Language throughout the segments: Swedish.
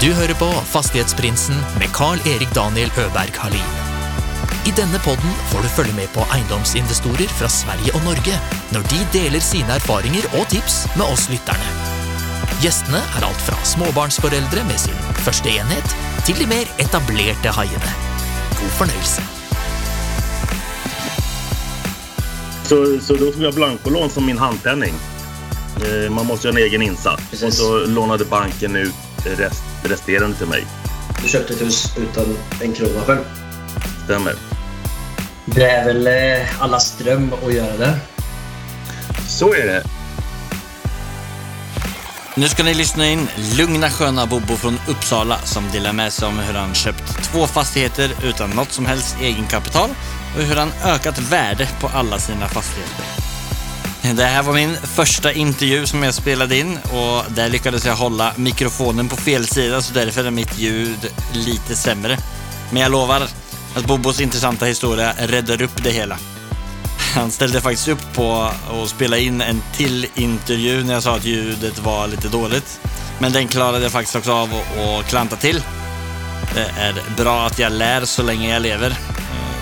Du hører på Fastighetsprinsen med Carl-Erik Daniel Øberg Halin. I denne podden får du følge med på eiendomsinvestorer fra Sverige og Norge når de deler sine erfaringer og tips med oss lytterne. Gjestene er alt fra småbarnsforeldre med sin første enhet, til de mer etablerte haiene. God fornøyelse. Så, så då tog jag blankolån som min handpenning. Eh, man måste göra en egen insats. Precis. Och så lånade banken ut rest, resterande till mig. Du köpte ett hus utan en krona själv. Stämmer. Det är väl eh, allas dröm att göra det. Så är det. Nu ska ni lyssna in lugna sköna Bobo från Uppsala som delar med sig om hur han köpt två fastigheter utan något som helst egenkapital och hur han ökat värde på alla sina fastigheter. Det här var min första intervju som jag spelade in och där lyckades jag hålla mikrofonen på fel sida så därför är mitt ljud lite sämre. Men jag lovar att Bobos intressanta historia räddar upp det hela. Han ställde faktiskt upp på att spela in en till intervju när jag sa att ljudet var lite dåligt. Men den klarade jag faktiskt också av att, klanta till. Det är bra att jag lär så länge jag lever.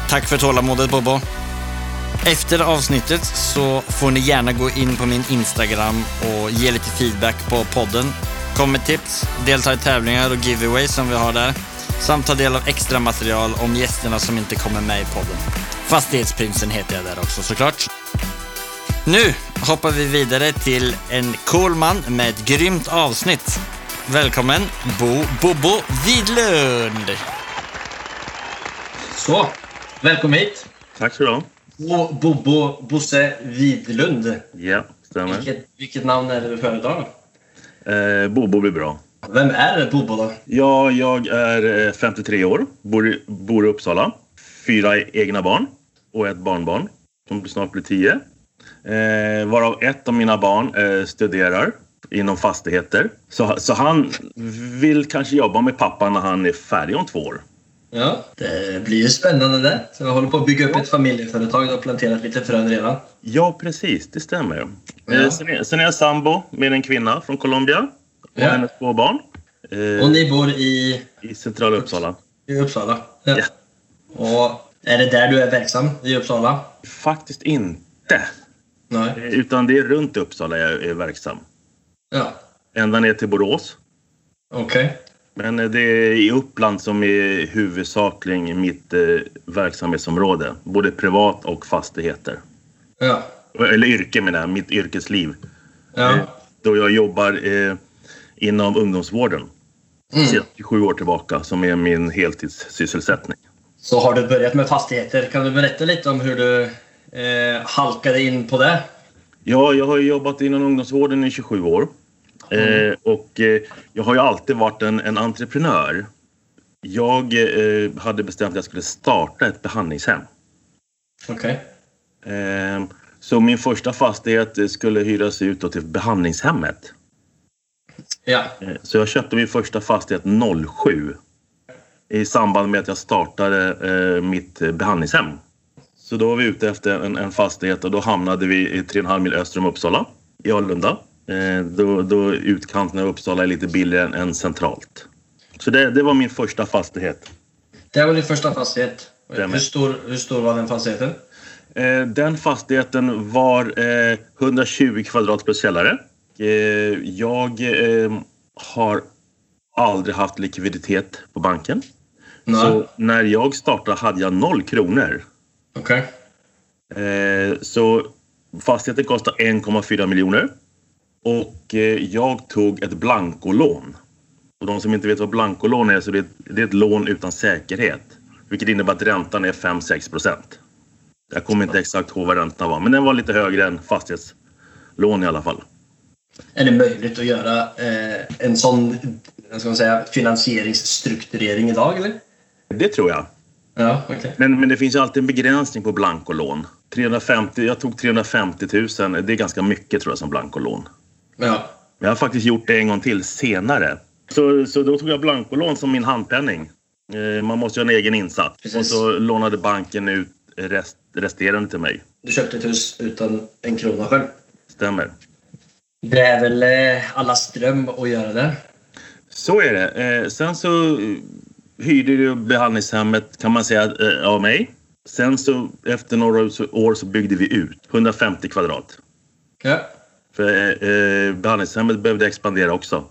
Tack för tålamodet Bobo. Efter avsnittet så får ni gärna gå in på min Instagram och ge lite feedback på podden. Kom med tips, delta i tävlingar och giveaways som vi har där. Samt ta del av extra material om gästerna som inte kommer med i podden. Fastighetsprinsen heter jag där också såklart. Nu hoppar vi vidare till en cool man med ett grymt avsnitt. Välkommen Bo Bobo Widlund! Så, välkommen hit. Tack så du ha. Bo, Bobo Bosse Widlund. Ja, stämmer. Vilket, vilket namn är det du föredrar? Eh, Bobo blir bra. Vem är Bobo då? Ja, jag är eh, 53 år, bor i, bor i Uppsala. Fyra egna barn och ett barnbarn som snart blir 10. Eh, varav ett av mina barn eh, studerar inom fastigheter. Så, så han vill kanske jobba med pappa när han är färdig om två år. Ja, det blir ju spännande det. Så jag håller på att bygga upp ett familjeföretag och planterat lite frön redan. Ja, precis. Det stämmer. Ja. Eh, sen, är, sen är jag sambo med en kvinna från Colombia och Ja. hennes två barn. Eh, Och ni bor i, I centrala Uppsala. i Uppsala? Ja. Ja. Och är det där du är verksam? I Uppsala? Faktiskt inte. Nej. Eh, Utan det är runt Uppsala jag är verksam. Ja, Ända ner till Borås. okej. Men eh, det är i Uppland som är huvudsakligen mitt eh, verksamhetsområde. Både privat och fastigheter. Ja. Eller yrke menar jag, mitt yrkesliv. Ja. Eh, Då jag jobbar eh, inom ungdomsvården. Mm. Sedan 27 år tillbaka som är min heltidssysselsättning. Så har du börjat med fastigheter. Kan du berätta lite om hur du eh, halkade in på det? Ja, jag har jobbat inom ungdomsvården i 27 år. Eh, och eh, jag har ju alltid varit en, en entreprenör. Jag eh, hade bestämt att jag skulle starta ett behandlingshem. Okej. Eh, så min första fastighet skulle hyras ut till behandlingshemmet. Ja. Eh, så jag köpte min första fastighet 07 i samband med att jag startade eh, mitt eh, behandlingshem. Så då var vi ute efter en, en fastighet och då hamnade vi i 3,5 mil öster om Uppsala, i Alunda. Eh, då, då utkanten av Uppsala är lite billigare än, centralt. Så det, det var min första fastighet. Det var din första fastighet. Hur stor, hur stor var den fastigheten? Eh, den fastigheten var eh, 120 kvadrat plus källare. Eh, jag har aldrig haft likviditet på banken. Nej. Så när jag startade hade jag noll kronor. Okej. Eh, så fastigheten kostade 1,4 miljoner. Och eh, jag tog ett blankolån. Och de som inte vet vad blankolån är så det är, det är ett lån utan säkerhet. Vilket innebär att räntan är 5-6 procent. Jag kommer inte exakt ihåg vad räntan var men den var lite högre än fastighetslån i alla fall. Är det möjligt att göra eh, en sån ska man säga, finansieringsstrukturering idag? Eller? Det tror jag. Ja, okej. Men, men det finns alltid en begränsning på blankolån. 350, jag tog 350 000. Det är ganska mycket tror jag som blankolån. Ja. Jag har faktiskt gjort det en gång till senare. Så, så då tog jag blankolån som min handpenning. Eh, man måste göra en egen insats. Precis. Och så lånade banken ut rest, resterande till mig. Du köpte ett hus utan en krona själv. Stämmer. Det är väl eh, allas dröm att göra det. Så är det. Eh, sen så hyrde ju behandlingshemmet kan man säga av mig. Sen så efter några år så byggde vi ut 150 kvadrat. Ja. För eh, behandlingshemmet behövde expandera också.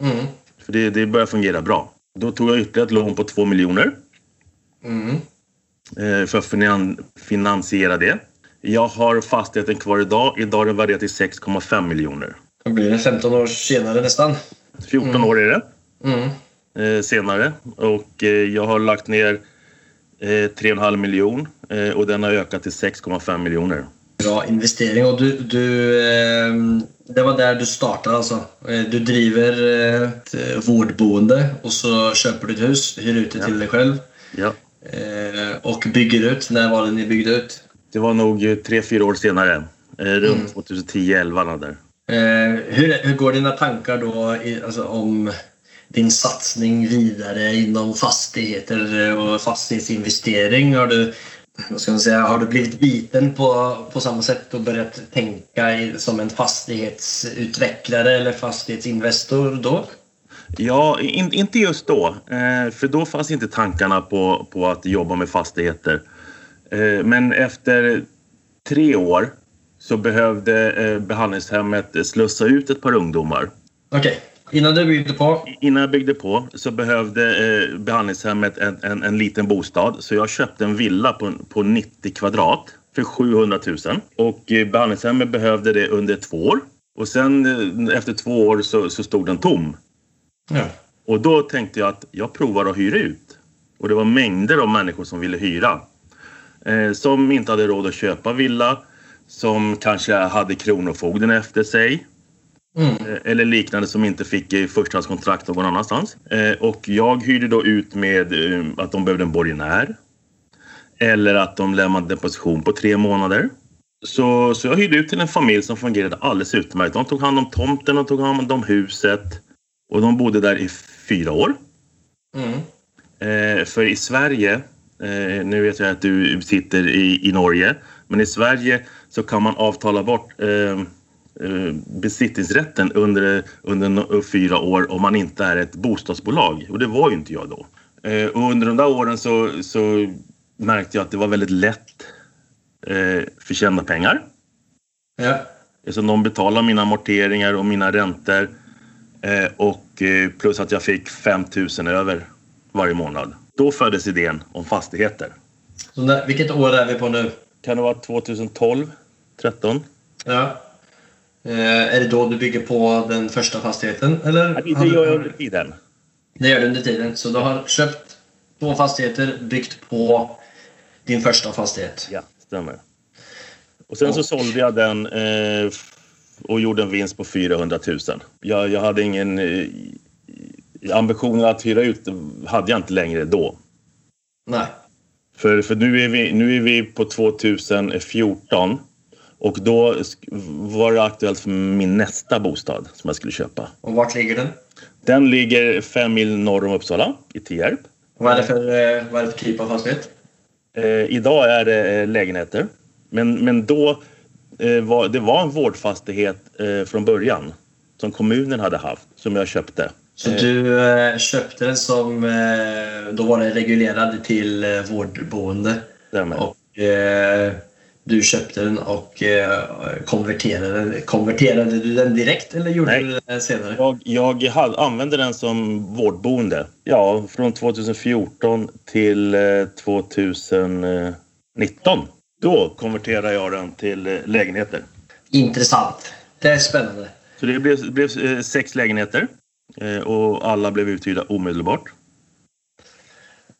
Mm. För det, det började fungera bra. Då tog jag ytterligare ett lån på 2 miljoner Mm. eh, för att finan finansiera det. Jag har fastigheten kvar idag. Idag är den värderad till 6,5 miljoner. Då blir det 15 år senare nästan. 14 år är det Mm. eh, senare. Och eh, jag har lagt ner eh, 3,5 miljon eh, och den har ökat till 6,5 miljoner. Bra investering. Och du, du, eh, det var där du startade alltså? Eh, Du driver eh, ett eh, vårdboende och så köper du ett hus, hyr ut det till dig själv Ja. och bygger ut. När var det ni byggde ut? Det var nog tre, fyra år senare. Runt 2010-11 där. Eh, hur, hur går dina tankar då alltså, om din satsning vidare inom fastigheter och fastighetsinvestering? Har du, vad ska man säga, har du blivit biten på, på samma sätt och börjat tänka i, som en fastighetsutvecklare eller fastighetsinvestor då? Ja, in, inte just då. Eh, för då fanns inte tankarna på, på att jobba med fastigheter. Eh, men efter tre år så behövde eh, behandlingshemmet slussa ut ett par ungdomar. Okej, innan du byggde på. Innan jag byggde på så behövde eh, behandlingshemmet en, en, en liten bostad. Så jag köpte en villa på, på 90 kvadrat för 700 000. Och eh, behandlingshemmet behövde det under två år. Och sen eh, efter två år så, så stod den tom. Ja. Och då tänkte jag att jag provar att hyra ut. Och det var mängder av människor som ville hyra. Eh, som inte hade råd att köpa villa. Som kanske hade Kronofogden efter sig. Mm. Eh, eller liknande som inte fick eh, förstahandskontrakt någon annanstans. Eh, och jag hyrde då ut med att de behövde en borgenär. Eller att de lämnade deposition på tre månader. Så, så jag hyrde ut till en familj som fungerade alldeles utmärkt. De tog hand om tomten och tog hand om huset. Och de bodde där i fyra år. Mm. Eh, för i Sverige, eh, nu vet jag att du sitter i, i Norge, men i Sverige så kan man avtala bort eh, besittningsrätten under, under no- fyra år om man inte är ett bostadsbolag. Och det var ju inte jag då. Eh, och under de där åren så, så märkte jag att det var väldigt lätt eh, förtjänta pengar. Ja. Så de betalade mina amorteringar och mina räntor. Eh, och eh, plus att jag fick 5 000 över varje månad. Då föddes idén om fastigheter. Så när, vilket år är vi på nu? Kan det vara 2012, 13? Ja. Eh, är det då du bygger på den första fastigheten? Eller? Ja, det gör jag under tiden. Det gör du under tiden. Så du har köpt två fastigheter, byggt på din första fastighet. Ja, stämmer. Och sen så sålde jag den eh, och gjorde en vinst på 400 000. Jag, jag hade ingen eh, ambition att hyra ut, hade jag inte längre då. Nej. För, för nu, är vi, nu är vi på 2014 och då var det aktuellt för min nästa bostad som jag skulle köpa. Och vart ligger den? Den ligger fem mil norr om Uppsala, i Tierp. Vad är det för, eh, vad är det för typ av fastighet? Eh, idag är det eh, lägenheter. Men, men då eh, var det var en vårdfastighet eh, från början som kommunen hade haft, som jag köpte. Så du eh, köpte den som... Då var den reglerad till vårdboende. Stämmer. Och du köpte den och eh, konverterade. Konverterade du den direkt eller gjorde Nej. du det senare? Jag, jag hade, använde den som vårdboende. Ja, från 2014 till eh, 2019. Då konverterade jag den till eh, lägenheter. Intressant. Det är spännande. Så det blev, blev eh, sex lägenheter eh, och alla blev uthyrda omedelbart.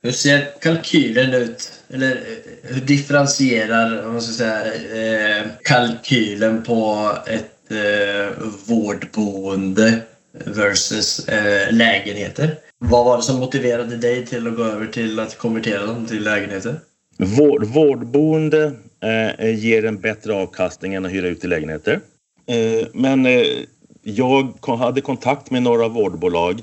Hur ser kalkylen ut? Eller eh, hur differentierar man ska säga, eh, kalkylen på ett eh, vårdboende versus eh, lägenheter? Vad var det som motiverade dig till att gå över till att konvertera dem till lägenheter? Vård, vårdboende eh, eh ger en bättre avkastning än att hyra ut i lägenheter. Eh, men eh, jag hade kontakt med några vårdbolag.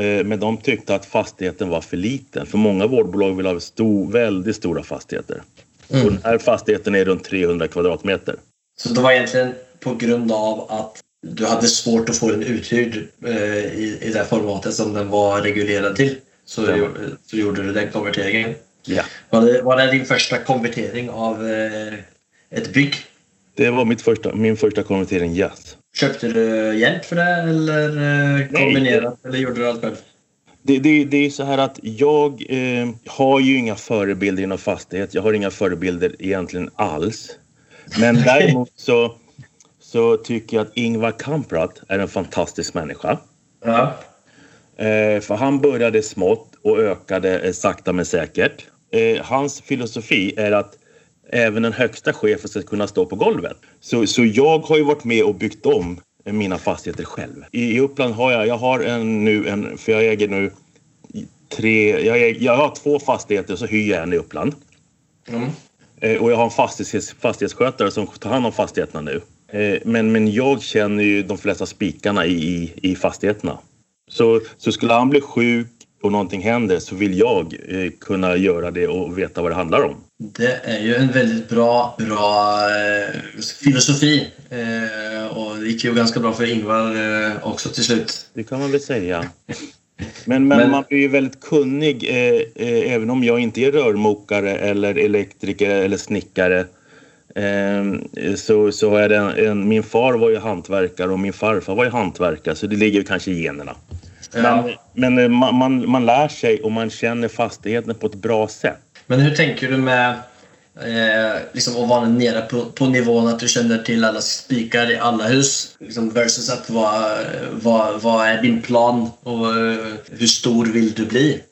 Eh, men de tyckte att fastigheten var för liten. För många vårdbolag vill ha stor, väldigt stora fastigheter. Och den här fastigheten är runt 300 kvadratmeter. Så det var egentligen på grund av att du hade svårt att få den uthyrd eh, i, i det formatet som den var reglerad till. Så, gjorde- så gjorde du den konverteringen. Ja. Var det, var det din första konvertering av eh, ett bygg? Det var mitt första, min första konvertering, yes. Köpte du hjälp för det eller eh, kombinerat? Eller gjorde du allt själv? Det, det, det är så här att jag eh, har ju inga förebilder inom fastighet. Jag har inga förebilder egentligen alls. Men däremot så, så tycker jag att Ingvar Kamprad är en fantastisk människa. Ja. Eh, för han började smått och ökade eh, sakta men säkert. Eh, hans filosofi är att även den högsta chefen ska kunna stå på golvet. Så, så jag har ju varit med och byggt om mina fastigheter själv. I, i Uppland har jag, jag har en, nu en, för jag äger nu tre, jag, äger, jag har två fastigheter så hyr jag en i Uppland. Mm. Eh, och jag har en fastighets, fastighetsskötare som tar hand om fastigheterna nu. Eh, men, men jag känner ju de flesta spikarna i, i, i fastigheterna. Så, så skulle han bli sjuk och någonting händer så vill jag eh, kunna göra det och veta vad det handlar om. Det är ju en väldigt bra, bra eh, filosofi. Eh, och det gick ju ganska bra för Ingvar eh, också till slut. Det kan man väl säga. Men, men, Men- man blir ju väldigt kunnig eh, eh, även om jag inte är rörmokare eller elektriker eller snickare. Så, så är det en, en, min far var ju hantverkare och min farfar var ju hantverkare så det ligger ju kanske i generna. Ja. Men, men eh, man, man, man lär sig och man känner fastigheten på ett bra sätt. Men hur tänker du med eh, liksom att vara nere på, på nivån att du känner till alla spikar i alla hus liksom versus att vad, vad, vad är din plan och eh, hur stor vill du bli?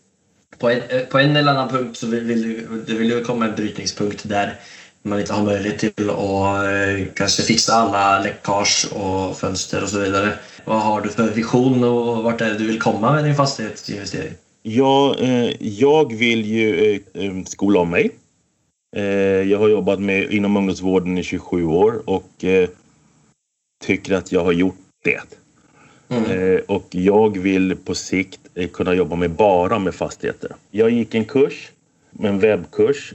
På en, eh, på en eller annan punkt så vill, vill du- det vill ju komma en brytningspunkt där man inte har möjlighet till att eh, kanske fixa alla läckage och fönster och så vidare. Vad har du för vision och vart är det du vill komma med din fastighetsinvestering? Jag, eh, jag vill ju eh, eh, skola om mig. Jag har jobbat med, inom ungdomsvården i 27 år och tycker att jag har gjort det. Mm. Och jag vill på sikt kunna jobba med bara med fastigheter. Jag gick en kurs, en webbkurs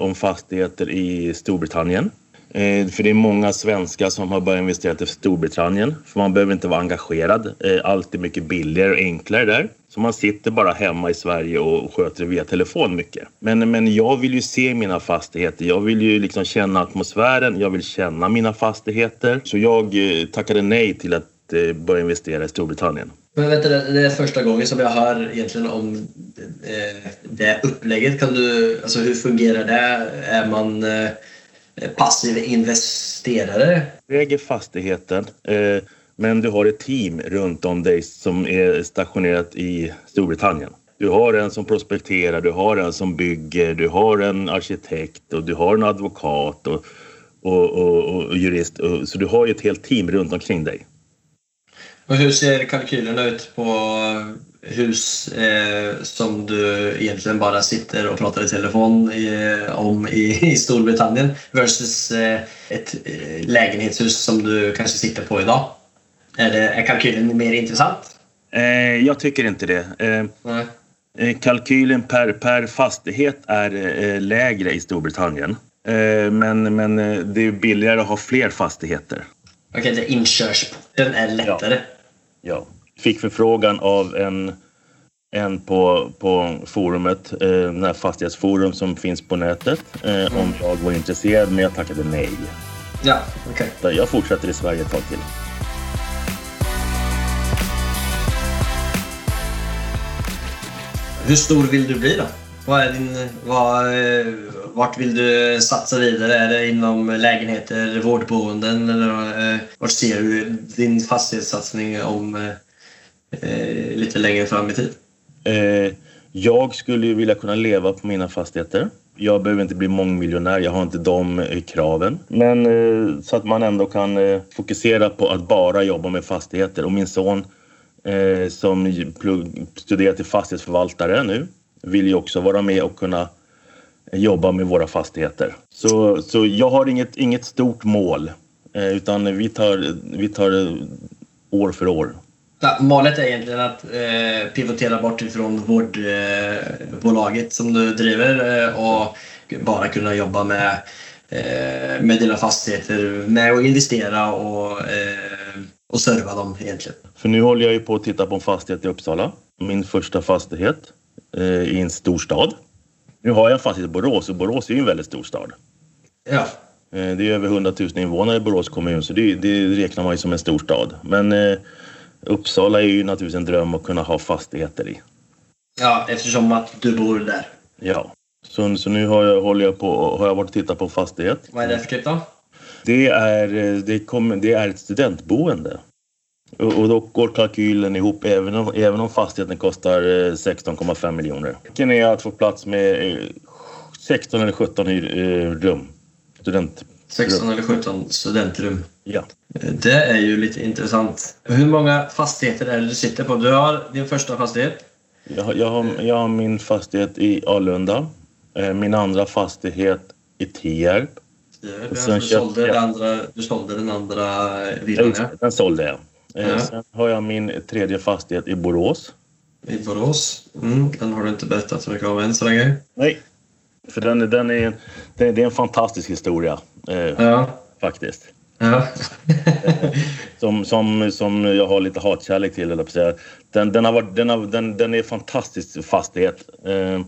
om fastigheter i Storbritannien. Eh, för det är många svenskar som har börjat investera i Storbritannien. För man behöver inte vara engagerad. Eh, allt är mycket billigare och enklare där. Så man sitter bara hemma i Sverige och sköter det via telefon mycket. Men, men jag vill ju se mina fastigheter. Jag vill ju liksom känna atmosfären. Jag vill känna mina fastigheter. Så jag eh, tackade nej till att börja investera i Storbritannien. Men vänta, det det är första gången som jag hör egentligen om det upplägget. Kan du, alltså hur fungerar det? Är man eh, passiv investerare? Du äger fastigheten eh, men du har ett team runt om dig som är stationerat i Storbritannien. Du har en som prospekterar, du har en som bygger, du har en arkitekt och du har en advokat och, och, och, och jurist. Och, så du har ju ett helt team runt omkring dig. Och hur ser kalkylerna ut på hus eh, som du egentligen bara sitter och pratar i telefon i, om i, i Storbritannien versus eh, ett eh, lägenhetshus som du kanske sitter på idag? Är, det, är kalkylen mer intressant? Eh, jag tycker inte det. Eh. Eh, Kalkylen per, per fastighet är eh, lägre i Storbritannien. Eh, men men eh, det är billigare att ha fler fastigheter. Okej, det inkörsporten är lättare. Ja. Fick förfrågan av en, en på, på forumet, eh, den här fastighetsforum som finns på nätet, eh, om jag var intresserad, men jag tackade nej. Ja, okej. Så Jag fortsätter i Sverige ett tag till. Hur stor vill du bli då? Vad är din, vad, eh, vart vill du satsa vidare? Är det inom lägenheter, vårdboenden eller eh, vart ser du din fastighetssatsning om eh, lite längre fram i tid? Eh, jag skulle ju vilja kunna leva på mina fastigheter. Jag behöver inte bli mångmiljonär, jag har inte de eh, kraven. Men eh, så att man ändå kan eh, fokusera på att bara jobba med fastigheter. Och min son eh, som plugg- studerar till fastighetsförvaltare nu vill ju också vara med och kunna jobba med våra fastigheter. Så, så jag har inget, inget stort mål eh, utan vi tar, vi tar det år för år. Ja, målet är egentligen att eh, pivotera bort ifrån vårdbolaget som du driver eh, och bara kunna jobba med, eh, med dina fastigheter, med att investera och, eh, och serva dem egentligen? För nu håller jag ju på att titta på en fastighet i Uppsala. Min första fastighet eh, i en stor stad. Nu har jag en fastighet i Borås och Borås är ju en väldigt stor stad. Ja. Eh, det är över 100 000 invånare i Borås kommun så det, det räknar man ju som en stor stad. Men eh, Uppsala är ju naturligtvis en dröm att kunna ha fastigheter i. Ja, eftersom att du bor där. Ja. Så, så nu har jag, håller jag på, har jag varit och tittat på fastighet. Vad är det för typ då? Det är, eh, det kommer, det är ett studentboende. Och, och då går kalkylen ihop även om, även om fastigheten kostar eh, 16,5 miljoner. Tanken är att få plats med eh, 16 eller 17 hyr, eh, rum. Student. 16 eller 17 studentrum. Ja. Det är ju lite intressant. Hur många fastigheter är det du sitter på? Du har din första fastighet. Jag, har- jag, har, jag har min fastighet i Alunda. Eh, min andra fastighet i Tierp. Du, sen du, sålde, jag- den andra, du sålde den andra villan, ja. Den sålde jag. Eh, Ja. Sen har jag min tredje fastighet i Borås. I Borås. Mm, den har du inte berättat så mycket om än så länge. Nej. För den, den är, en- det, det är en fantastisk historia. Eh, Ja. Faktiskt. Ja. Som, som, som jag har lite hatkärlek till, eller säga. Den, den, har varit, den, har, den, den är fantastisk fastighet. Eh,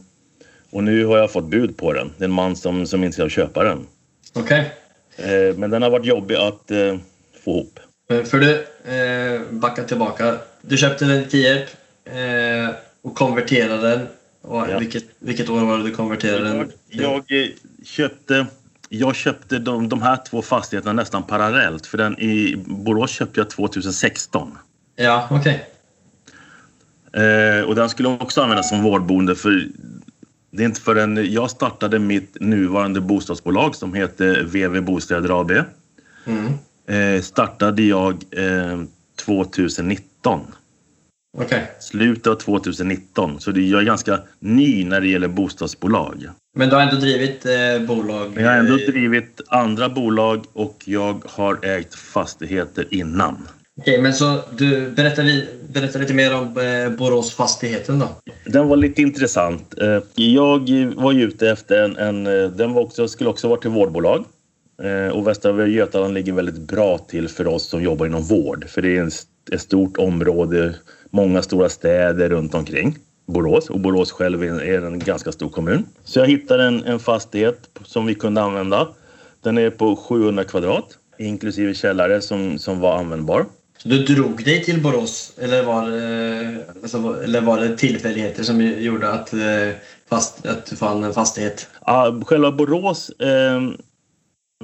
och nu har jag fått bud på den. Det är en man som, som inte ska köpa den. Okej. Eh, men den har varit jobbig att eh, få ihop. Eh, För du, eh, backa tillbaka. Du köpte den i Tierp eh, och konverterade den. Och Ja. vilket, vilket år var det du konverterade den? Jag, jag eh, köpte, jag köpte de, de här två fastigheterna nästan parallellt. För den i Borås köpte jag 2016. Ja, okej. Eh, och den skulle också användas som vårdboende för det är inte förrän jag startade mitt nuvarande bostadsbolag som heter VV Bostäder AB. Mm. Eh, startade jag eh, 2019. Okej. Slutet av 2019. Så jag är ganska ny när det gäller bostadsbolag. Men du har ändå drivit eh, bolag? Men jag har ändå eh, drivit andra bolag och jag har ägt fastigheter innan. Okej, men så du berättar, vi, berättar lite mer om eh, Boråsfastigheten då. Den var lite intressant. Eh, Jag var ju ute efter en... en eh, den var också, skulle också vara till vårdbolag. Och Västra Götaland ligger väldigt bra till för oss som jobbar inom vård. För det är en ett stort område, många stora städer runt omkring Borås. Och Borås själv är en ganska stor kommun. Så jag hittade en, en fastighet som vi kunde använda. Den är på 700 kvadrat, inklusive källare som, som var användbar. Så du drog dig till Borås eller var, det- alltså, eller var det tillfälligheter som gjorde att, eh, fast, att du fann en fastighet? Ja, själva Borås eh,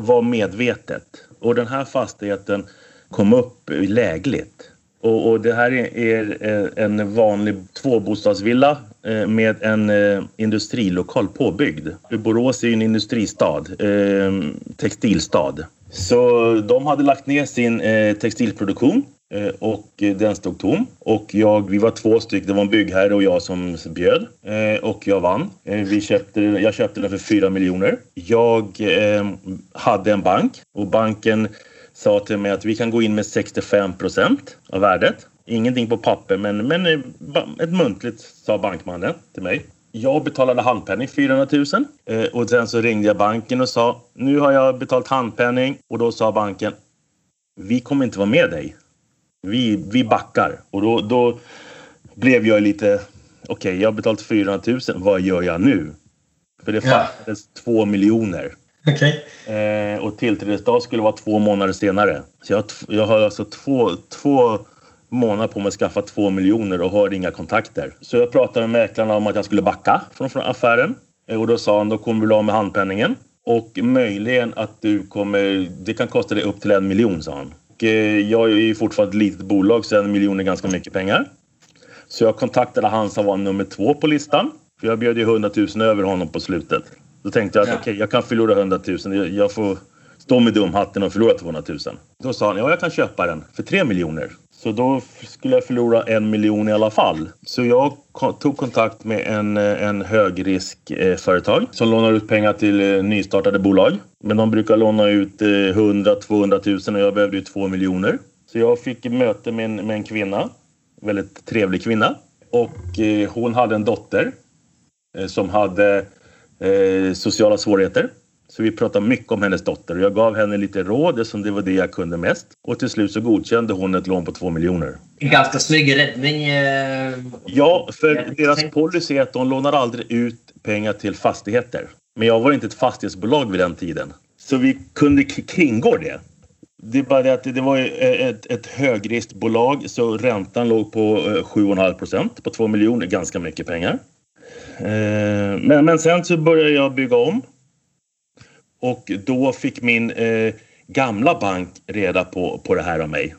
var medvetet och den här fastigheten kom upp lägligt. Och, och det här är, är eh, en vanlig tvåbostadsvilla eh, med en eh, industrilokal påbyggd. Borås är ju en industristad, textilstad. Så de hade lagt ner sin textilproduktion och den stod tom. Och jag, vi var två stycken, det var en byggherre och jag som bjöd. Och jag vann. Vi köpte, jag köpte den för 4 miljoner. Jag hade en bank och banken sa till mig att vi kan gå in med 65 procent av värdet. Ingenting på papper, men, men eh, ett muntligt sa bankmannen till mig. Jag betalade handpenning 400 000 eh, och sen så ringde jag banken och sa nu har jag betalt handpenning och då sa banken vi kommer inte vara med dig. Vi, vi backar. Och då, då blev jag lite okej, jag har betalt 400 000. Vad gör jag nu? För det Ja. fattades två miljoner. Okej. Eh, och tillträdesdag skulle vara två månader senare. Så jag, har jag har alltså två, två månader på mig att skaffa två miljoner och har inga kontakter. Så jag pratade med mäklarna om att jag skulle backa från, från affären. Eh, och då sa han, då kommer du bli av med handpenningen. Och möjligen att du kommer, det kan kosta dig upp till en miljon, sa han. Och, eh, jag är ju fortfarande ett litet bolag så en miljon är ganska mycket pengar. Så jag kontaktade han som var nummer två på listan. För jag bjöd ju 100 000 över honom på slutet. Då tänkte jag att Ja. okej, jag kan förlora 100 000. Jag, får stå med dumhatten och förlora 200 000. Då sa han, ja jag kan köpa den för 3 miljoner. Så då skulle jag förlora en miljon i alla fall. Så jag tog kontakt med en, eh, en högriskföretag som lånar ut pengar till eh, nystartade bolag. Men de brukar låna ut eh, 100-200 000 och jag behövde ju 2 miljoner. Så jag fick möte med en, med en kvinna, väldigt trevlig kvinna. Och eh, hon hade en dotter eh, som hade eh, sociala svårigheter. Så vi pratade mycket om hennes dotter och jag gav henne lite råd eftersom det var det jag kunde mest. Och till slut så godkände hon ett lån på 2 miljoner. Ganska snygg räddning. Eh, Ja, för deras policy är att de lånar aldrig ut pengar till fastigheter. Men jag var inte ett fastighetsbolag vid den tiden. Så vi kunde kringgå det. Det är bara det att det var ett, ett högriskbolag så räntan låg på eh, 7,5 procent på 2 miljoner. Ganska mycket pengar. Eh, Men, men sen så började jag bygga om. Och då fick min eh, gamla bank reda på, på det här av mig.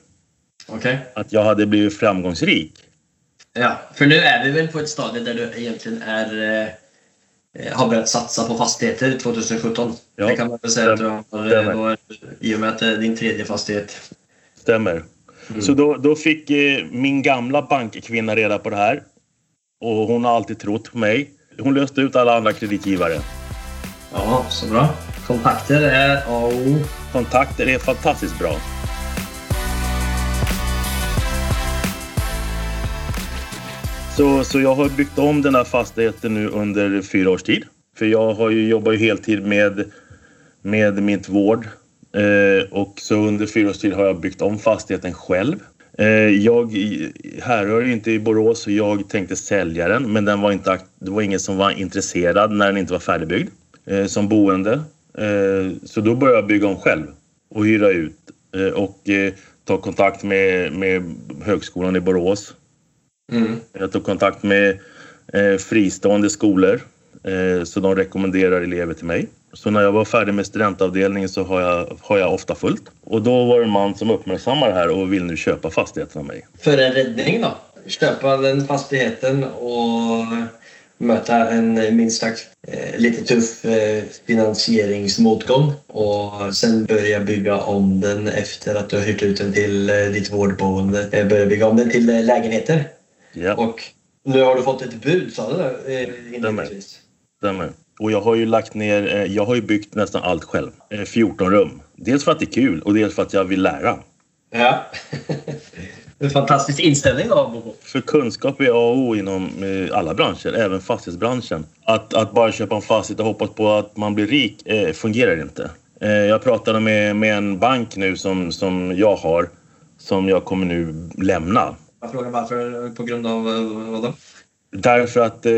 Okej. Att jag hade blivit framgångsrik. Ja, för nu är vi väl på ett stadie där du egentligen är, eh, har börjat satsa på fastigheter 2017. Ja, det kan man väl säga att du har, stämmer. eh, då, i och med att det är din tredje fastighet. Stämmer. Så då, då fick eh, min gamla bankkvinna reda på det här. Och hon har alltid trott på mig. Hon löste ut alla andra kreditgivare. Ja, så bra. Kontakter är A och O. Kontakter är fantastiskt bra. Så, så jag har byggt om den här fastigheten nu under fyra års tid. För jag har ju jobbat heltid med, med mitt vård. Eh, och så under fyra års tid har jag byggt om fastigheten själv. Eh, jag härrör inte i Borås så jag tänkte sälja den men den var inte, det var ingen som var intresserad när den inte var färdigbyggd eh, som boende. Eh, så då började jag bygga om själv och hyra ut och ta kontakt med, med Högskolan i Borås. Mm. Jag tog kontakt med fristående skolor så de rekommenderar elever till mig. Så när jag var färdig med studentavdelningen så har jag, har jag ofta fullt. Och då var det en man som uppmärksammade det här och vill nu köpa fastigheten av mig. För en räddning då? Köpa den fastigheten och möta en minst sagt eh, lite tuff eh, finansieringsmotgång och sen börja bygga om den efter att du har hyrt ut den till eh, ditt vårdboende. Eh, börja bygga om den till eh, lägenheter. Ja, Och nu har du fått ett bud, sa du eh, inledningsvis? Stämmer. Och jag har ju lagt ner, eh, jag har ju byggt nästan allt själv. Eh, 14 rum. Dels för att det är kul och dels för att jag vill lära. Ja. en fantastisk inställning då, Bobo. För kunskap är A och O inom eh, alla branscher, även fastighetsbranschen. Att, att bara köpa en fastighet och hoppas på att man blir rik eh, fungerar inte. Eh, jag pratade med, med en bank nu som, som jag har, som jag kommer nu lämna. Jag frågar varför, på grund av eh, vad då? Därför att eh,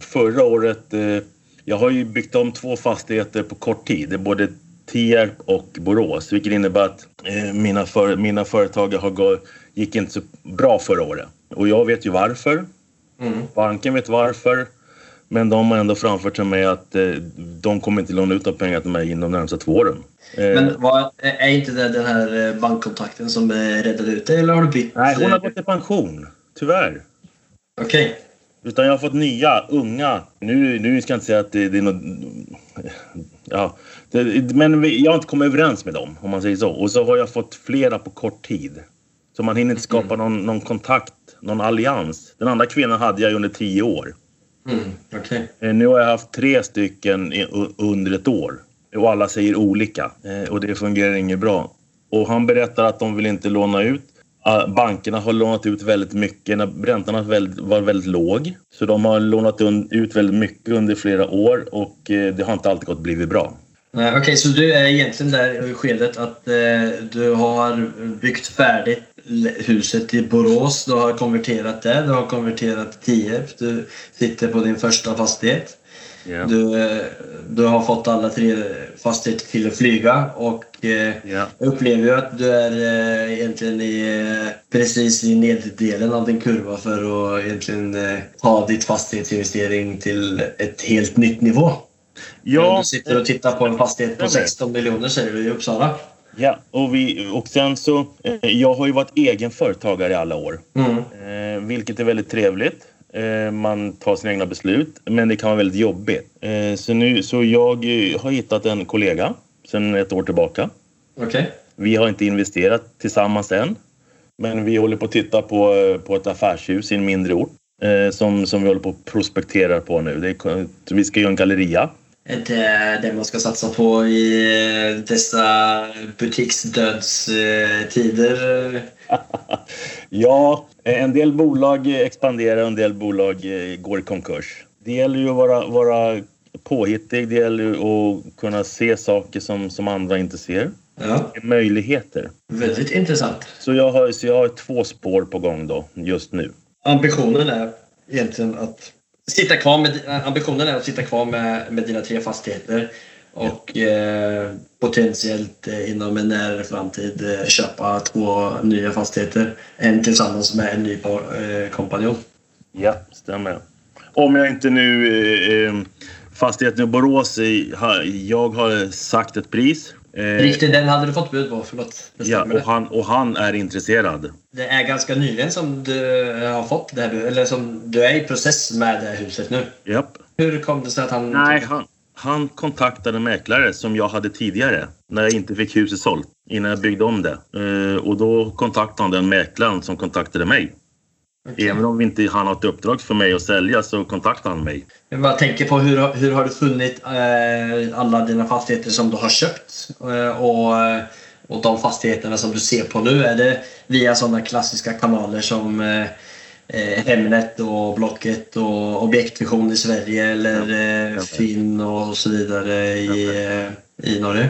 förra året, eh, jag har ju byggt om två fastigheter på kort tid. Både Tierp och Borås, vilket innebär att eh, mina, för, mina företag har gå, gick inte så bra förra året. Och jag vet ju varför. Mm. Banken vet varför. Men de har ändå framfört till mig att de kommer inte låna ut de pengar till mig inom de närmsta två åren. Men vad, är inte det den här bankkontakten som räddade ut dig eller har du bytt? nej, hon har gått i pension. Tyvärr. Okej. Utan jag har fått nya, unga. Nu, nu ska jag inte säga att det, det är något... Ja, det, men jag har inte kommit överens med dem, om man säger så. Och så har jag fått flera på kort tid. Så man hinner inte skapa någon, någon kontakt, någon allians. Den andra kvinnan hade jag under tio år. Mm, okej. Eh, Nu har jag haft tre stycken under ett år. Och alla säger olika. Eh, Och det fungerar inget bra. Och han berättar att de vill inte låna ut. Bankerna har lånat ut väldigt mycket när räntan var väldigt låg. Så de har lånat ut väldigt mycket under flera år och eh, det har inte alltid gått blivit bra. Okej, Okej, så du är egentligen där i skedet att eh, du har byggt färdigt huset i Borås. Du har konverterat det. Du har konverterat Tierp. Du sitter på din första fastighet. Ja. Du, eh, du har fått alla tre fastigheter till att flyga och eh, Ja. jag upplever ju att du är eh, egentligen i, eh, precis i neddelen av din kurva för att egentligen eh, ta ditt fastighetsinvestering till ett helt nytt nivå. Ja, Du sitter och tittar på en fastighet på Stämmer. 16 miljoner säger du i Uppsala. ja. Och, vi, och sen så... eh, Jag har ju varit egen företagare i alla år. Mm. Eh, vilket är väldigt trevligt. Eh, man tar sina egna beslut, men det kan vara väldigt jobbigt. Eh, så, nu, så jag eh, har hittat en kollega sedan ett år tillbaka. Okej. Vi har inte investerat tillsammans än. Men vi håller på att titta på, på ett affärshus i en mindre ort. Som, som vi håller på att prospektera på nu. Det vi ska göra en galleria. Är det det man ska satsa på i dessa butiksdödstider? ja, en del bolag expanderar och en del bolag eh, går i konkurs. Det gäller ju att vara, vara påhittig. Det gäller att kunna se saker som, som andra inte ser. Ja, Möjligheter. väldigt intressant. Så jag, har, så jag har två spår på gång då, just nu. Ambitionen är egentligen att sitta kvar med, ambitionen är att sitta kvar med, med dina tre fastigheter och eh, potentiellt eh, inom en nära framtid eh, köpa två nya fastigheter. En tillsammans med en ny eh, kompanjon. Ja, stämmer. Om jag inte nu... Eh, eh, fastigheten i Borås, jag har sagt ett pris. Riktigt, den hade du fått bud på. Förlåt. Ja, och han, och han är intresserad. Det är ganska nyligen som du har fått det här eller som du är i process med det här huset nu. Japp. Hur kom det sig att han... Nej, han, han kontaktade en mäklare som jag hade tidigare när jag inte fick huset sålt innan jag byggde om det. Eh, och då kontaktade han den mäklaren som kontaktade mig. Okej. Även om inte han har ett uppdrag för mig att sälja så kontaktade han mig. Jag bara tänker på hur, hur har du funnit eh, alla dina fastigheter som du har köpt? Eh, och, eh, och de fastigheterna som du ser på nu, är det via sådana klassiska kanaler som eh, Hemnet och Blocket och Objektvision i Sverige eller eh, Ja. Finn och så vidare i, eh, i Norge?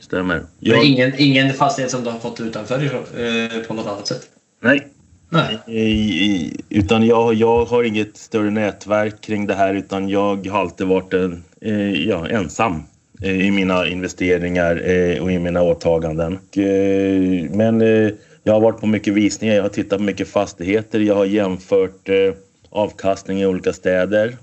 Stämmer. Men Jag, ingen, ingen fastighet som du har fått utanför eh, på något annat sätt? nej, Nej. I, utan jag, jag har inget större nätverk kring det här utan jag har alltid varit en, eh, ja, ensam eh, i mina investeringar eh, och i mina åtaganden. Eh, men eh, jag har varit på mycket visningar, jag har tittat på mycket fastigheter, jag har jämfört eh, avkastning i olika städer,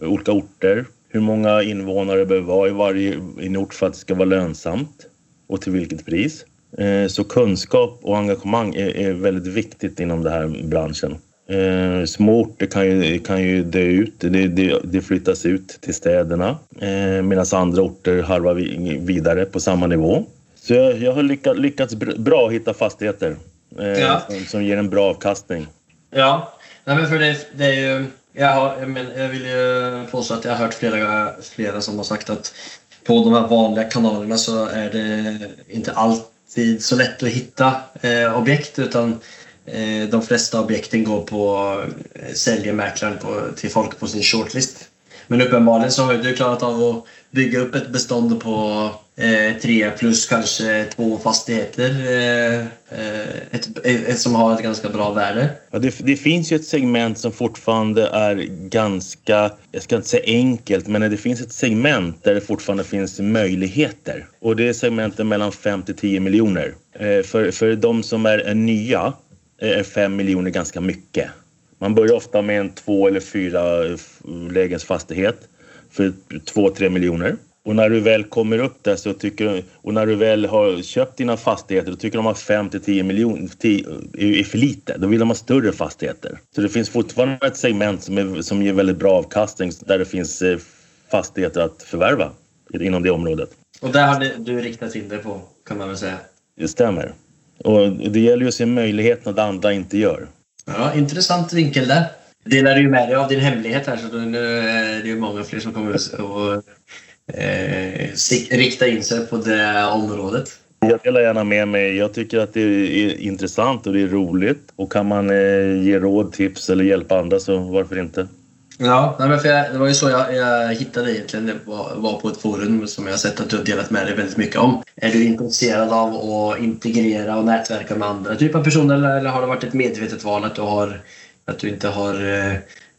olika orter. Hur många invånare det behöver vara i varje i en ort för att det ska vara lönsamt och till vilket pris. Eh, Så kunskap och engagemang är, är väldigt viktigt inom den här branschen. Eh, små orter kan ju, kan ju dö ut, det, det, det flyttas ut till städerna eh, medan andra orter harvar vidare på samma nivå. Så jag, jag har lyckats, lyckats br- bra hitta fastigheter eh, Ja. som, som ger en bra avkastning. Ja, Nej, men för det, det är ju... Jag, har, jag, men, jag vill ju påstå att jag har hört flera, flera som har sagt att på de här vanliga kanalerna så är det inte alltid så lätt att hitta eh, objekt utan eh, de flesta objekten går på eh, säljermäklaren på, till folk på sin shortlist. Men uppenbarligen så har du klarat av att bygga upp ett bestånd på eh, tre plus kanske två fastigheter eh, ett, ett, som har ett ganska bra värde. Ja, det, det finns ju ett segment som fortfarande är ganska, jag ska inte säga enkelt, men det finns ett segment där det fortfarande finns möjligheter. Och det är segmentet mellan 5 till 10 miljoner. Eh, för, för de som är, nya eh, är 5 miljoner ganska mycket. Man börjar ofta med en två eller fyra eh, lägens fastighet lägenhetsfastighet för 2-3 miljoner. Och när du väl kommer upp där så tycker och när du väl har köpt dina fastigheter då tycker de att 5 till 10 miljoner är för lite. Då vill de ha större fastigheter. Så det finns fortfarande ett segment som, är, som ger väldigt bra avkastning där det finns eh, fastigheter att förvärva inom det området. Och där har du, riktat in dig på, kan man väl säga. Det stämmer. Och det gäller ju att se möjligheterna där andra inte gör. Ja, intressant vinkel där. Delar du med dig av din hemlighet här så nu är det ju många fler som kommer att eh, rikta in sig på det området. Jag delar gärna med mig. Jag tycker att det är intressant och det är roligt. Och kan man eh, ge råd, tips eller hjälpa andra så varför inte? Ja, nej, för jag, det var ju så jag, jag hittade dig egentligen. Det var, var på ett forum som jag har sett att du har delat med dig väldigt mycket om. Är du intresserad av att integrera och nätverka med andra typer av personer eller, eller har det varit ett medvetet val att du, har, att du inte har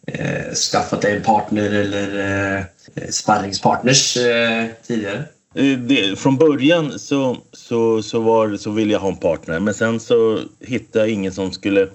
eh, skaffat dig en partner eller eh, sparringspartners eh, tidigare? Eh, Det, från början så, så, så, var, så ville jag ha en partner men sen så hittade jag ingen som skulle...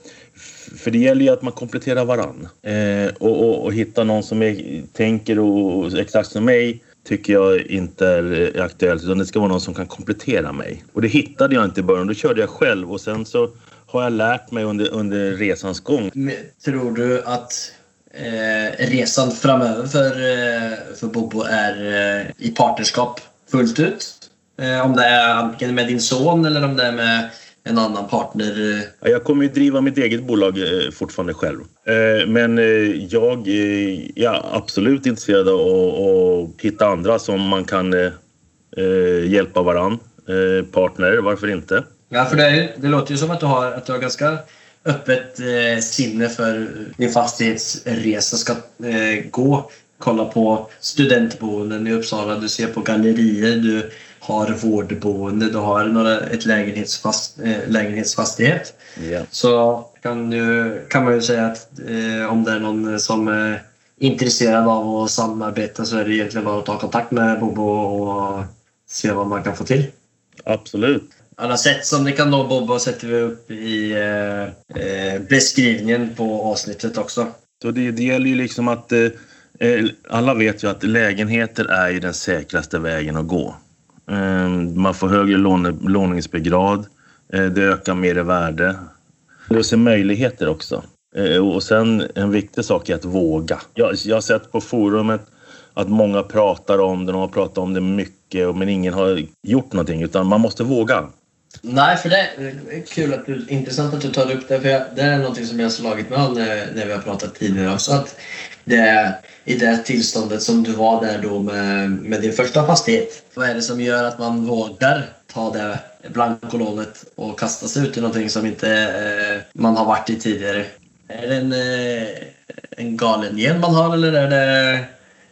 För det gäller ju att man kompletterar varann. Eh, och, och, och hitta någon som är, tänker och, och exakt som mig tycker jag inte är eh, aktuellt utan det ska vara någon som kan komplettera mig. Och det hittade jag inte i början, då körde jag själv och sen så har jag lärt mig under, under resans gång. Men Tror du att eh, resan framöver för, eh, för Bobo är eh, i partnerskap fullt ut? Om det är antingen med din son eller om det är med en annan partner? Ja, Jag kommer ju driva mitt eget bolag fortfarande själv. Men jag är absolut intresserad av att, hitta andra som man kan hjälpa varann. Partner, varför inte? Ja, för det, är, det låter ju som att du har, att du har ganska öppet eh, sinne för din fastighetsresa ska eh, gå. kollar på studentboenden i Uppsala, du ser på gallerier, du har vårdboende, du har några, ett lägenhetsfast, eh, lägenhetsfastighet. Ja. Så kan, du, kan man ju säga att eh, om det är någon som är intresserad av att samarbeta så är det egentligen bara att ta kontakt med Bobo och se vad man kan få till. Absolut. Alla sätt som ni kan nå Bobo sätter vi upp i eh, eh, beskrivningen på avsnittet också. Så det, det gäller ju liksom att eh, eh alla vet ju att lägenheter är ju den säkraste vägen att gå. Eh, man får högre låne, låningsbegrad, eh, det ökar mer i värde. Det ser möjligheter också. Eh, och sen en viktig sak är att våga. Jag, jag har sett på forumet att många pratar om det, de har pratat om det mycket men ingen har gjort någonting utan man måste våga. Nej, för det är kul att du, intressant att du tar upp det. För jag, det är något som jag har slagit med när, när vi har pratat tidigare också. Att det, I det tillståndet som du var där då med, med din första fastighet. Vad är det som gör att man vågar ta det blankolånet och kasta sig ut i någonting som inte eh, man har varit i tidigare? Är det en, eh, en galen gen man har eller är det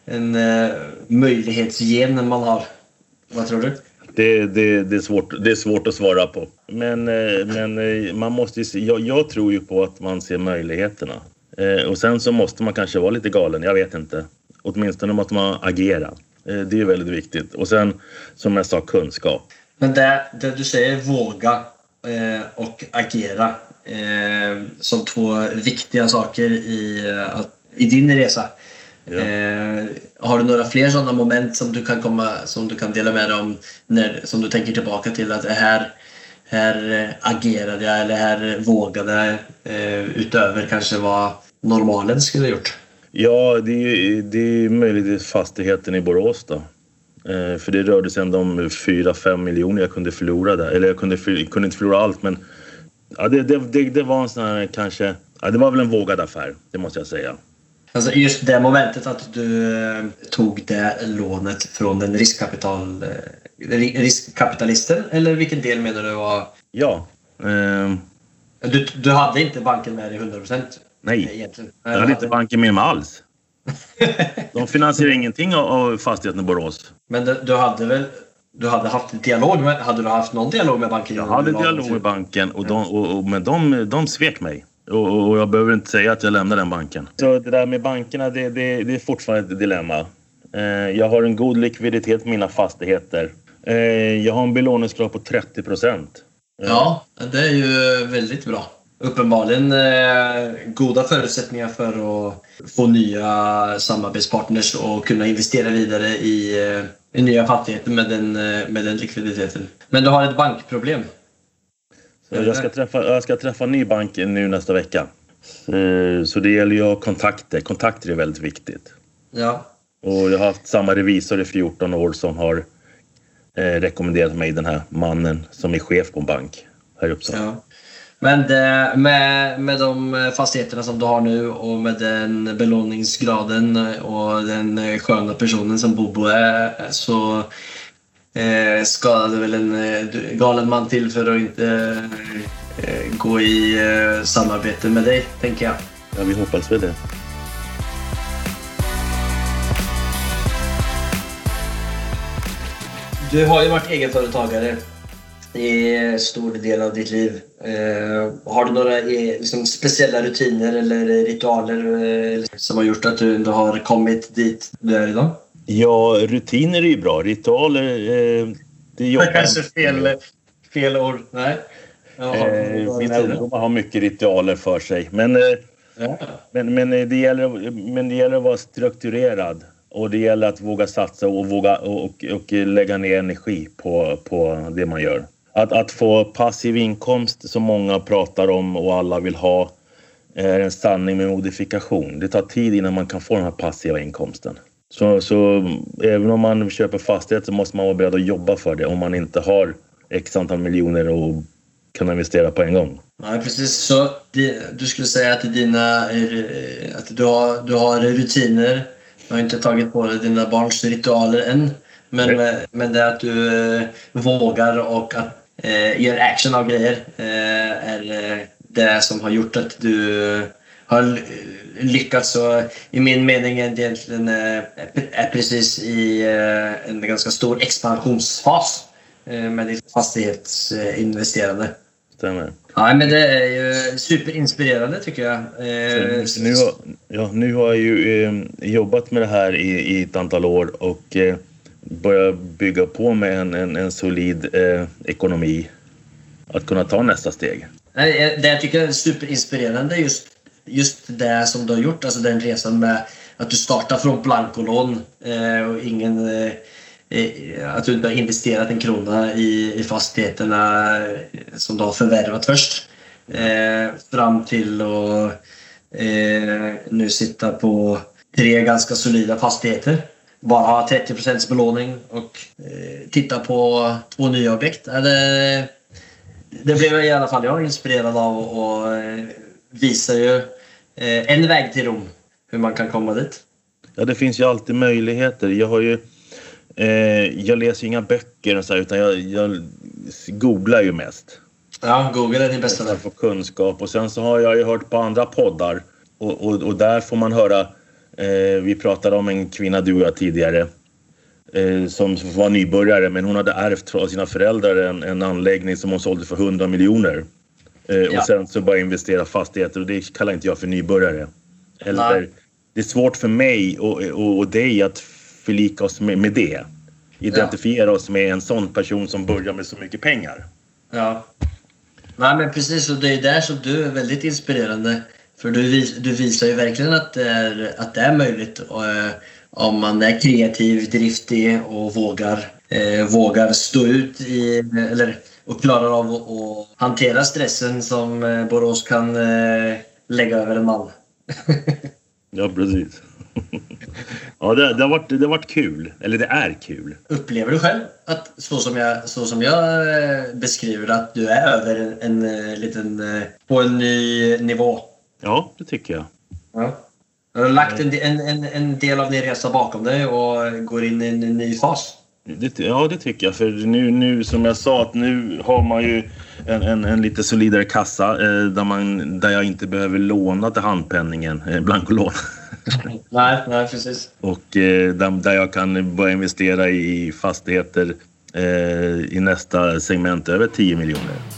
en eh, möjlighetsgen man har? Vad tror du? Det, det, det, är svårt, det är svårt att svara på. Men, eh, men eh, man måste ju se, jag, jag tror ju på att man ser möjligheterna. Eh, och sen så måste man kanske vara lite galen, jag vet inte. Åtminstone måste man agera. Det är väldigt viktigt. Och sen, som jag sa, kunskap. Men det, det du säger, våga och agera som två viktiga saker i, i din resa. Ja. Eh, har du några fler sådana moment som du kan, komma, som du kan dela med dig om när, som du tänker tillbaka till att det här, här agerade jag eller här vågade jag eh, utöver kanske vad normalen skulle ha gjort? Ja, det är, det är möjligtvis fastigheten i Borås då. Eh, för det rörde sig ändå om 4-5 miljoner jag kunde förlora där. Eller jag kunde, kunde inte förlora allt men ja, det, det, det, det var en sån här kanske... Ja, det var väl en vågad affär, det måste jag säga. Alltså just det momentet att du eh, tog det lånet från den riskkapital, eh, riskkapitalisten eller vilken del menar du var? Ja. Eh... Du, du hade inte banken med dig 100 procent? Nej, egentligen. jag hade inte banken med mig alls. De finansierar ingenting av fastigheten i Borås. Men du, du, hade väl du hade haft en dialog med, hade du haft någon dialog med banken? Jag hade dialog med banken och de, och, och, men de, de svek mig. Och, och, jag behöver inte säga att jag lämnar den banken. Så det där med bankerna, det, det, det är fortfarande ett dilemma. Eh, jag har en god likviditet på mina fastigheter. Eh, jag har en belåningsgrad på 30 procent. Eh. Ja, det är ju väldigt bra. Uppenbarligen eh, goda förutsättningar för att få nya samarbetspartners och kunna investera vidare i, eh, i nya fastigheter med den, eh, med den likviditeten. Men du har ett bankproblem. Jag ska, träffa, jag ska träffa en ny bank nu nästa vecka. Så det gäller ju att ha kontakter. Kontakter är väldigt viktigt. Ja. Och jag har haft samma revisor i 14 år som har eh, rekommenderat mig den här mannen som är chef på en bank här i Uppsala. Ja. Men det, med, med de fastigheterna som du har nu och med den belåningsgraden och den sköna personen som Bobo är så eh, skadade väl en eh, galen man till för att inte eh, gå i eh, samarbete med dig, tänker jag. Ja, vi hoppas väl det. Du har ju varit egenföretagare i stor del av ditt liv. Eh, har du några eh, liksom, speciella rutiner eller ritualer eh, som har gjort att du ändå har kommit dit du är idag? Ja, rutiner är ju bra. Ritualer, eh, det jobbar Det kanske fel, fel ord. Nej. eh, mina ungdomar har mycket ritualer för sig. Men, eh, ja. men, men, eh, det gäller, men det gäller att vara strukturerad. Och det gäller att våga satsa och, våga, och, och, och lägga ner energi på, på det man gör. Att, att få passiv inkomst som många pratar om och alla vill ha är en sanning med modifikation. Det tar tid innan man kan få den här passiva inkomsten. Så, så även om man köper fastighet så måste man vara beredd att jobba för det om man inte har x antal miljoner och kan investera på en gång. Ja, precis. Så du skulle säga att, dina, att du, har, du har rutiner. Du har inte tagit på dig dina barns ritualer än. Men, men det att du eh, vågar och att eh, gör action av grejer eh, är eh, det som har gjort att du har lyckats och i min mening egentligen är precis i en ganska stor expansionsfas med ditt fastighetsinvesterande. Stämmer. Ja, men det är ju superinspirerande tycker jag. Så nu, har, ja, nu har jag ju eh, jobbat med det här i, i ett antal år och eh, börjat bygga på med en, en, en solid eh, ekonomi. Att kunna ta nästa steg. Det jag tycker är superinspirerande just, just det som du har gjort, alltså den resan med att du startar från blankolån eh, och ingen eh, eh, att du inte har investerat en krona i, i fastigheterna eh, som du har förvärvat först. Eh, fram till att eh, nu sitta på tre ganska solida fastigheter. Bara ha 30 belåning och eh, titta på två nya objekt. Det, det blev i alla fall jag inspirerad av och och eh, visar ju en väg till Rom, hur man kan komma dit. Ja, det finns ju alltid möjligheter. Jag har ju Eh, jag läser inga böcker och så här, utan jag, jag googlar ju mest. Ja, Google är din bästa vän. För kunskap. Och sen så har jag ju hört på andra poddar och, och, och där får man höra. Eh, vi pratade om en kvinna, du och jag, tidigare. Eh, som var nybörjare men hon hade ärvt av sina föräldrar en, en anläggning som hon sålde för 100 miljoner. Eh, ja. Och sen så bara investera fastigheter och det kallar inte jag för nybörjare. Eller, det är svårt för mig och, och, och dig att förlika oss med, med det. Identifiera ja. oss med en sån person som börjar med så mycket pengar. Ja. Nej men precis, och det är där som du är väldigt inspirerande. För du, vis, du visar ju verkligen att det är, att det är möjligt och, eh, om man är kreativ, driftig och vågar, eh, vågar stå ut i, eller, och klarar av att hantera stressen som eh, Borås kan eh, lägga över en man. ja, precis. ja, det, det, har varit, det har varit kul. Eller det är kul. Upplever du själv att så som jag, så som jag eh, beskriver att du är över en, en eh, liten... På en ny nivå? Ja, det tycker jag. Ja. Du har lagt en, en, en del av din resa bakom dig och går in i en ny fas? Det, ja, det tycker jag. För nu, nu som jag sa, att nu har man ju en, en, en lite solidare kassa eh, där, man, där jag inte behöver låna till handpenningen, eh, blankolån. nej, nej, precis. Och eh, där, där jag kan börja investera i fastigheter eh, i nästa segment över 10 miljoner.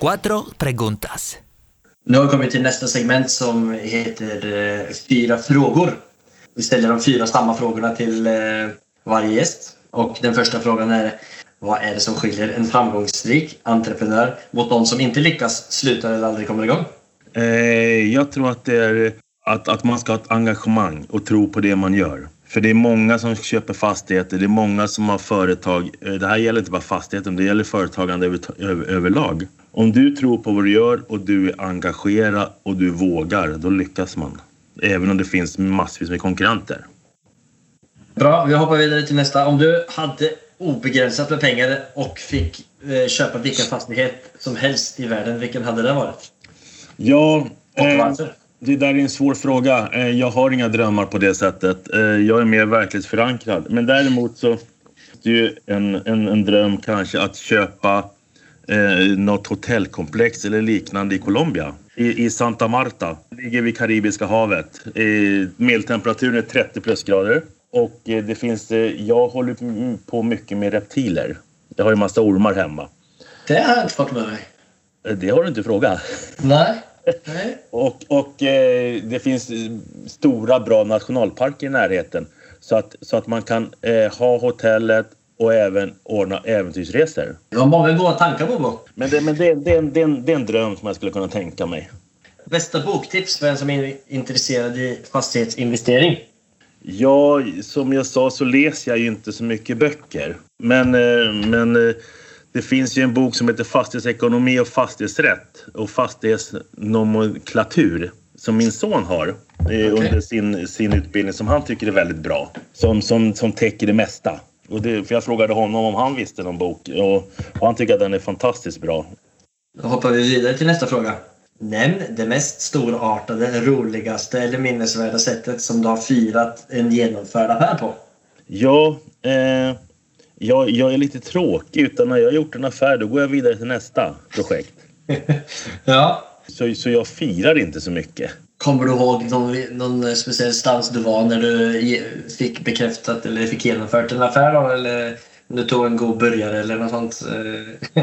Cuatro preguntas. Nu har vi kommit till nästa segment som heter eh, Fyra frågor. Vi ställer de fyra samma frågorna till eh, varje gäst. Och den första frågan är vad är det som skiljer en framgångsrik entreprenör mot de som inte lyckas, slutar eller aldrig kommer igång? Eh, jag tror att det är att, att man ska ha ett engagemang och tro på det man gör. För det är många som köper fastigheter, det är många som har företag. Det här gäller inte bara fastigheten, det gäller företagande över, över, överlag. Om du tror på vad du gör och du är engagerad och du vågar, då lyckas man. Även om det finns massvis med konkurrenter. Bra, vi hoppar vidare till nästa. Om du hade obegränsat med pengar och fick eh, köpa vilken fastighet som helst i världen, vilken hade det varit? Ja, eh, det där är en svår fråga. Eh, jag har inga drömmar på det sättet. Eh, jag är mer verklighetsförankrad. Men däremot så är det ju en, en, en dröm kanske att köpa eh, något hotellkomplex eller liknande i Colombia. I, i Santa Marta. Ligger vid Karibiska havet. Eh, medeltemperaturen är 30 plusgrader. Och eh, det finns, eh, jag håller på mycket med reptiler. Jag har ju massa ormar hemma. Det har jag inte fått med mig. Eh, det har du inte frågat. Nej. Nej. och och det finns stora bra nationalparker i närheten. Så att, så att man kan ha hotellet och även ordna äventyrsresor. Det var många goda tankar Bobo. Men, det, men det, det, det, det är en dröm som jag skulle kunna tänka mig. Bästa boktips för en som är intresserad i fastighetsinvestering? Ja, som jag sa så läser jag ju inte så mycket böcker. Men, eh, men eh, det finns ju en bok som heter Fastighetsekonomi och fastighetsrätt och fastighetsnomenklatur som min son har okay. under sin, sin utbildning som han tycker är väldigt bra. Som, som, som täcker det mesta. Och det, för jag frågade honom om han visste någon bok och, och han tycker att den är fantastiskt bra. Då hoppar vi vidare till nästa fråga. Nämn det mest storartade, roligaste eller minnesvärda sättet som du har firat en genomförd affär på. Ja, eh, jag, jag är lite tråkig. Utan när jag har gjort en affär då går jag vidare till nästa projekt. ja. Så, så jag firar inte så mycket. Kommer du ihåg någon, någon speciell stans du var när du fick bekräftat eller fick genomfört en affär då? Eller du tog en god burgare eller något sånt?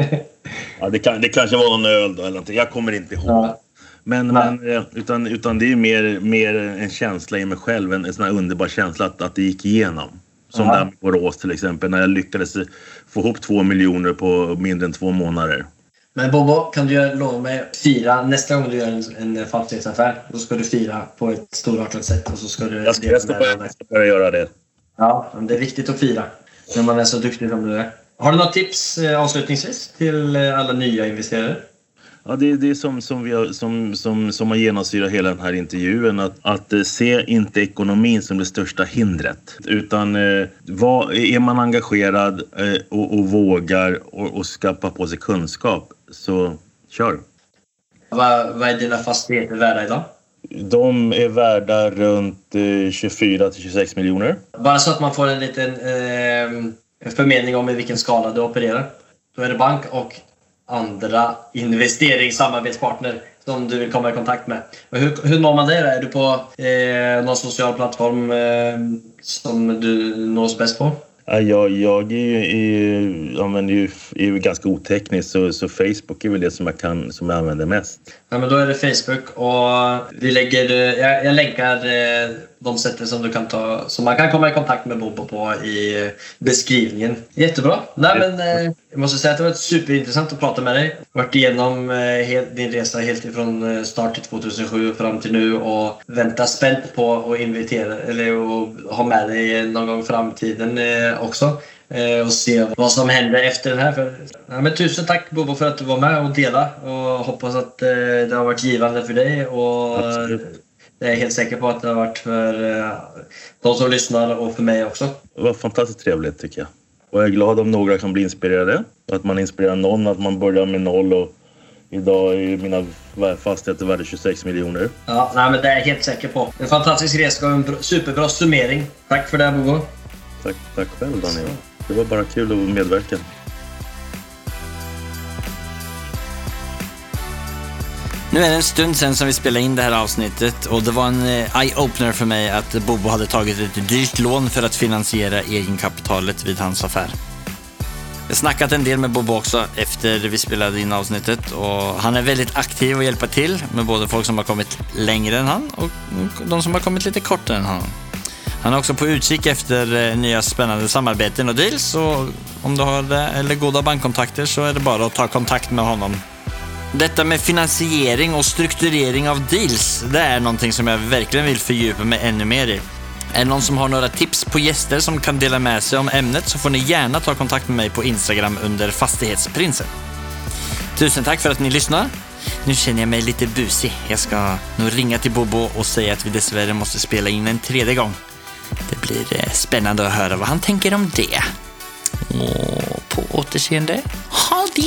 Ja, det, kan, det kanske var någon öl då eller någonting. Jag kommer inte ihåg. ja. Men, men eh, utan, utan det är mer, mer en känsla i mig själv. En, en sån här underbar känsla att, att det gick igenom. Som Ja. där med Borås till exempel. När jag lyckades få ihop två miljoner på mindre än två månader. Men Bobo, kan du lova mig att fira nästa gång du gör en, en fastighetsaffär? Då ska du fira på ett storartat sätt och så ska du... Jag ska, jag ska, dela börja, med dig. jag ska börja göra det. Ja, det är viktigt att fira när man är så duktig som du är. Har du något tips eh, avslutningsvis till eh, alla nya investerare? Ja, det är det som, som, vi har, som, som, som har genomsyrat hela den här intervjun. Att, att eh, se inte ekonomin som det största hindret. Utan eh, vad, är man engagerad eh, och, och vågar och, och skaffa på sig kunskap så kör. Vad, vad är dina fastigheter värda idag? De är värda runt eh, 24 till 26 miljoner. Bara så att man får en liten eh, förmening om i vilken skala du opererar. Då är det bank och andra investeringssamarbetspartner som du vill komma i kontakt med. Och hur, hur når man det? Är du på eh, någon social plattform eh, som du nås bäst på? Jag, jag är ju, är, använder ju, är ju ganska oteknisk så, så Facebook är väl det som jag, kan, som jag använder mest. Ja, men då är det Facebook och vi lägger, eh, jag, jag länkar eh, de sätten som du kan ta, som man kan komma i kontakt med Bobo på i beskrivningen. Jättebra! Nej, men, eh, jag måste säga att det var superintressant att prata med dig. Varit igenom eh, helt, din resa helt ifrån eh, start till 2007 fram till nu och väntar spänt på att invitera eller och ha med dig någon gång i framtiden eh, också. Eh, och se vad som händer efter den här. För, ja, men tusen tack Bobo för att du var med och delade och hoppas att eh, det har varit givande för dig. Och Absolut jag är helt säker på att det har varit för eh, de som lyssnar och för mig också. Det var fantastiskt trevligt tycker jag. Och jag är glad om några kan bli inspirerade. Att man inspirerar någon, att man börjar med noll och idag är mina fastigheter värda 26 miljoner. Ja, nej, men det är jag helt säker på. En fantastisk resa och en bra- superbra summering. Tack för det Bobo. Tack, tack själv Daniel. Det var bara kul att medverka. Nu är det en stund sedan som vi spelade in det här avsnittet och det var en eh, eye-opener för mig att Bobo hade tagit ett dyrt lån för att finansiera egenkapitalet vid hans affär. Jag har snackat en del med Bobo också efter vi spelade in avsnittet och han är väldigt aktiv och hjälper till med både folk som har kommit längre än han och de som har kommit lite kortare än han. Han är också på utkik efter eh, nya spännande samarbeten och deals och om du har det eller goda bankkontakter så är det bara att ta kontakt med honom detta med finansiering och strukturering av deals, det är någonting som jag verkligen vill fördjupa mig ännu mer i. Är det någon som har några tips på gäster som kan dela med sig om ämnet så får ni gärna ta kontakt med mig på Instagram under Fastighetsprinsen. Tusen tack för att ni lyssnar. Nu känner jag mig lite busig. Jag ska nog ringa till Bobo och säga att vi dessvärre måste spela in en tredje gång. Det blir eh, spännande att höra vad han tänker om det. Och på återseende. Ha det!